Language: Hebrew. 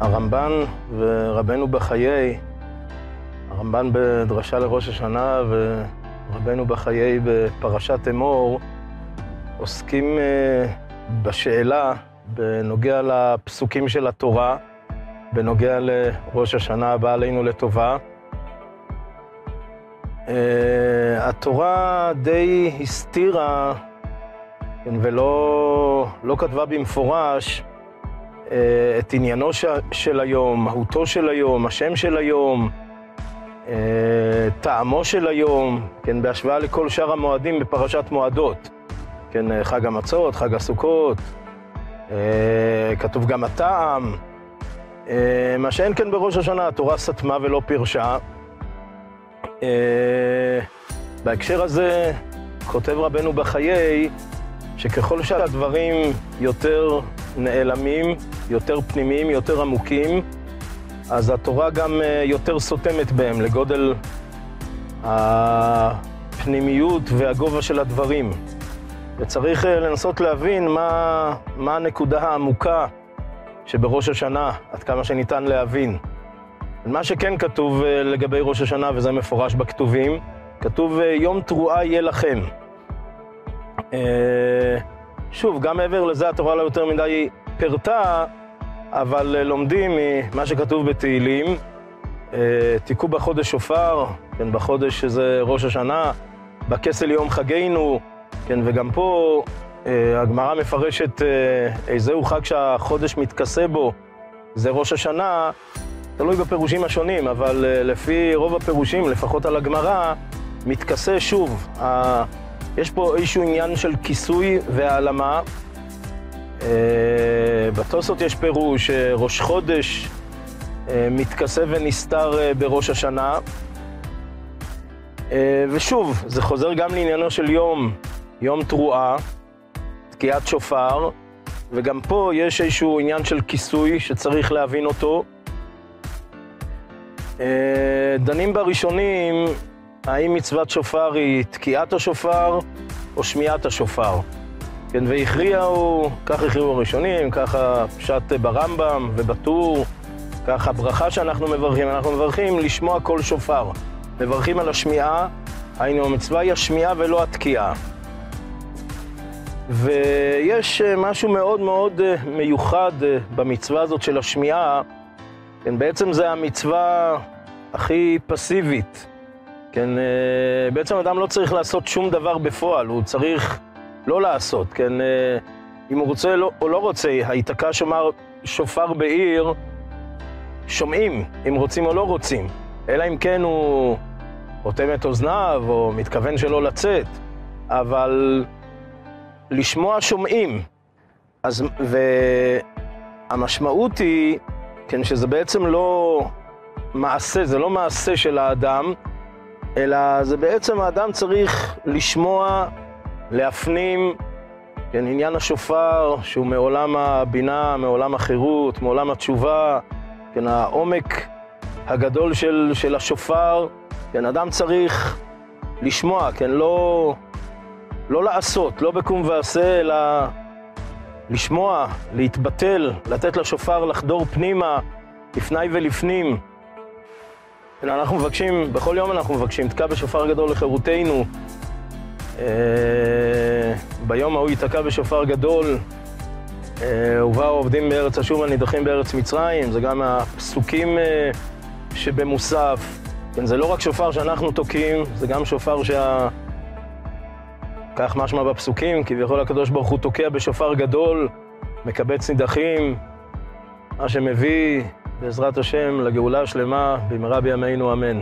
הרמב"ן ורבנו בחיי, הרמב"ן בדרשה לראש השנה ורבנו בחיי בפרשת אמור, עוסקים אה, בשאלה בנוגע לפסוקים של התורה, בנוגע לראש השנה הבאה עלינו לטובה. Uh, התורה די הסתירה כן, ולא לא כתבה במפורש את עניינו של היום, מהותו של היום, השם של היום, uh, טעמו של היום, כן, בהשוואה לכל שאר המועדים בפרשת מועדות. כן, חג המצות, חג הסוכות, כתוב גם הטעם. מה שאין כן בראש השנה, התורה סתמה ולא פירשה. אה, בהקשר הזה כותב רבנו בחיי שככל שהדברים יותר נעלמים, יותר פנימיים, יותר עמוקים, אז התורה גם אה, יותר סותמת בהם לגודל הפנימיות והגובה של הדברים. וצריך אה, לנסות להבין מה, מה הנקודה העמוקה שבראש השנה, עד כמה שניתן להבין. מה שכן כתוב אה, לגבי ראש השנה, וזה מפורש בכתובים, כתוב יום תרועה יהיה לכם. אה, שוב, גם מעבר לזה התורה לא יותר מדי פירטה, אבל לומדים ממה שכתוב בתהילים, תיקעו בחודש שופר, כן, בחודש שזה ראש השנה, בכסל יום חגינו, כן, וגם פה הגמרא מפרשת איזהו חג שהחודש מתכסה בו, זה ראש השנה, תלוי בפירושים השונים, אבל לפי רוב הפירושים, לפחות על הגמרא, מתכסה שוב. יש פה איזשהו עניין של כיסוי והעלמה. Uh, בתוספות יש פירוש uh, ראש חודש uh, מתכסה ונסתר בראש השנה. ושוב, זה חוזר גם לעניינו של יום, יום תרועה, תקיעת שופר, וגם פה יש איזשהו עניין של כיסוי שצריך להבין אותו. אה, דנים בראשונים, האם מצוות שופר היא תקיעת השופר או שמיעת השופר. כן, והכריעו, כך הכריעו הראשונים, ככה פשט ברמב"ם ובטור, ככה ברכה שאנחנו מברכים, אנחנו מברכים לשמוע כל שופר. מברכים על השמיעה, היינו, המצווה היא השמיעה ולא התקיעה. ויש אה, משהו מאוד מאוד אה, מיוחד במצווה הזאת של השמיעה, כן, בעצם זה המצווה הכי פסיבית. כן, אה, בעצם אדם לא צריך לעשות שום דבר בפועל, הוא צריך לא לעשות, כן, אה, אם הוא רוצה לא, או לא רוצה, היתקע שומר שופר בעיר, שומעים אם רוצים או לא רוצים, אלא אם כן הוא אוטם את אוזניו או מתכוון שלא לצאת, אבל לשמוע שומעים. אז, והמשמעות היא כן, שזה בעצם לא מעשה, זה לא מעשה של האדם, אלא זה בעצם האדם צריך לשמוע, להפנים, כן, עניין השופר, שהוא מעולם הבינה, מעולם החירות, מעולם התשובה, כן, העומק הגדול של, של השופר, כן, אדם צריך לשמוע, כן, לא, לא לעשות, לא בקום ועשה, אלא לשמוע, להתבטל, לתת לשופר לחדור פנימה, לפני ולפנים. אנחנו מבקשים, בכל יום אנחנו מבקשים, תקע בשופר גדול לחירותנו. אה, ביום ההוא ייתקע בשופר גדול, אה, ובאו עובדים בארץ אשור הנידחים בארץ מצרים, זה גם הפסוקים אה, שבמוסף. כן, זה לא רק שופר שאנחנו תוקעים, זה גם שופר שה... כך משמע בפסוקים, כביכול הקדוש ברוך הוא תוקע בשופר גדול, מקבץ נידחים, מה שמביא בעזרת השם לגאולה השלמה במהרה בימינו אמן.